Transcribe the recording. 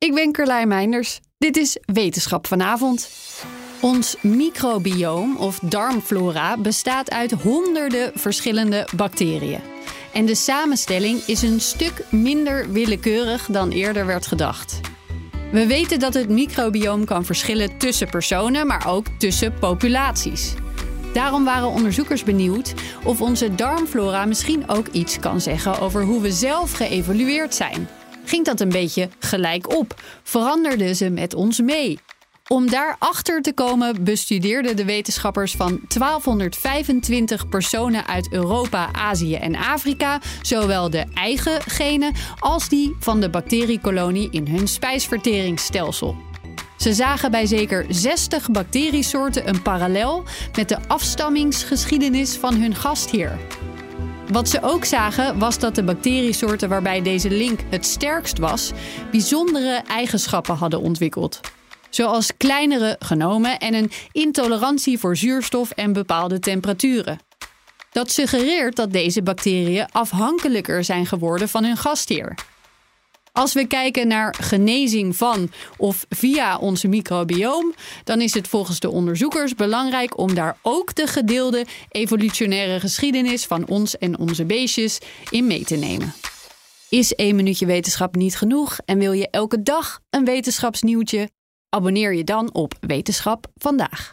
Ik ben Carlijn Meinders. Dit is Wetenschap vanavond. Ons microbioom of darmflora bestaat uit honderden verschillende bacteriën. En de samenstelling is een stuk minder willekeurig dan eerder werd gedacht. We weten dat het microbioom kan verschillen tussen personen, maar ook tussen populaties. Daarom waren onderzoekers benieuwd of onze darmflora misschien ook iets kan zeggen over hoe we zelf geëvolueerd zijn. Ging dat een beetje gelijk op? Veranderden ze met ons mee? Om daarachter te komen bestudeerden de wetenschappers van 1225 personen uit Europa, Azië en Afrika zowel de eigen genen als die van de bacteriekolonie in hun spijsverteringsstelsel. Ze zagen bij zeker 60 bacteriesoorten een parallel met de afstammingsgeschiedenis van hun gastheer. Wat ze ook zagen was dat de bacteriesoorten waarbij deze link het sterkst was, bijzondere eigenschappen hadden ontwikkeld. Zoals kleinere genomen en een intolerantie voor zuurstof en bepaalde temperaturen. Dat suggereert dat deze bacteriën afhankelijker zijn geworden van hun gastheer. Als we kijken naar genezing van of via onze microbioom, dan is het volgens de onderzoekers belangrijk om daar ook de gedeelde evolutionaire geschiedenis van ons en onze beestjes in mee te nemen. Is één minuutje wetenschap niet genoeg en wil je elke dag een wetenschapsnieuwtje? Abonneer je dan op Wetenschap vandaag.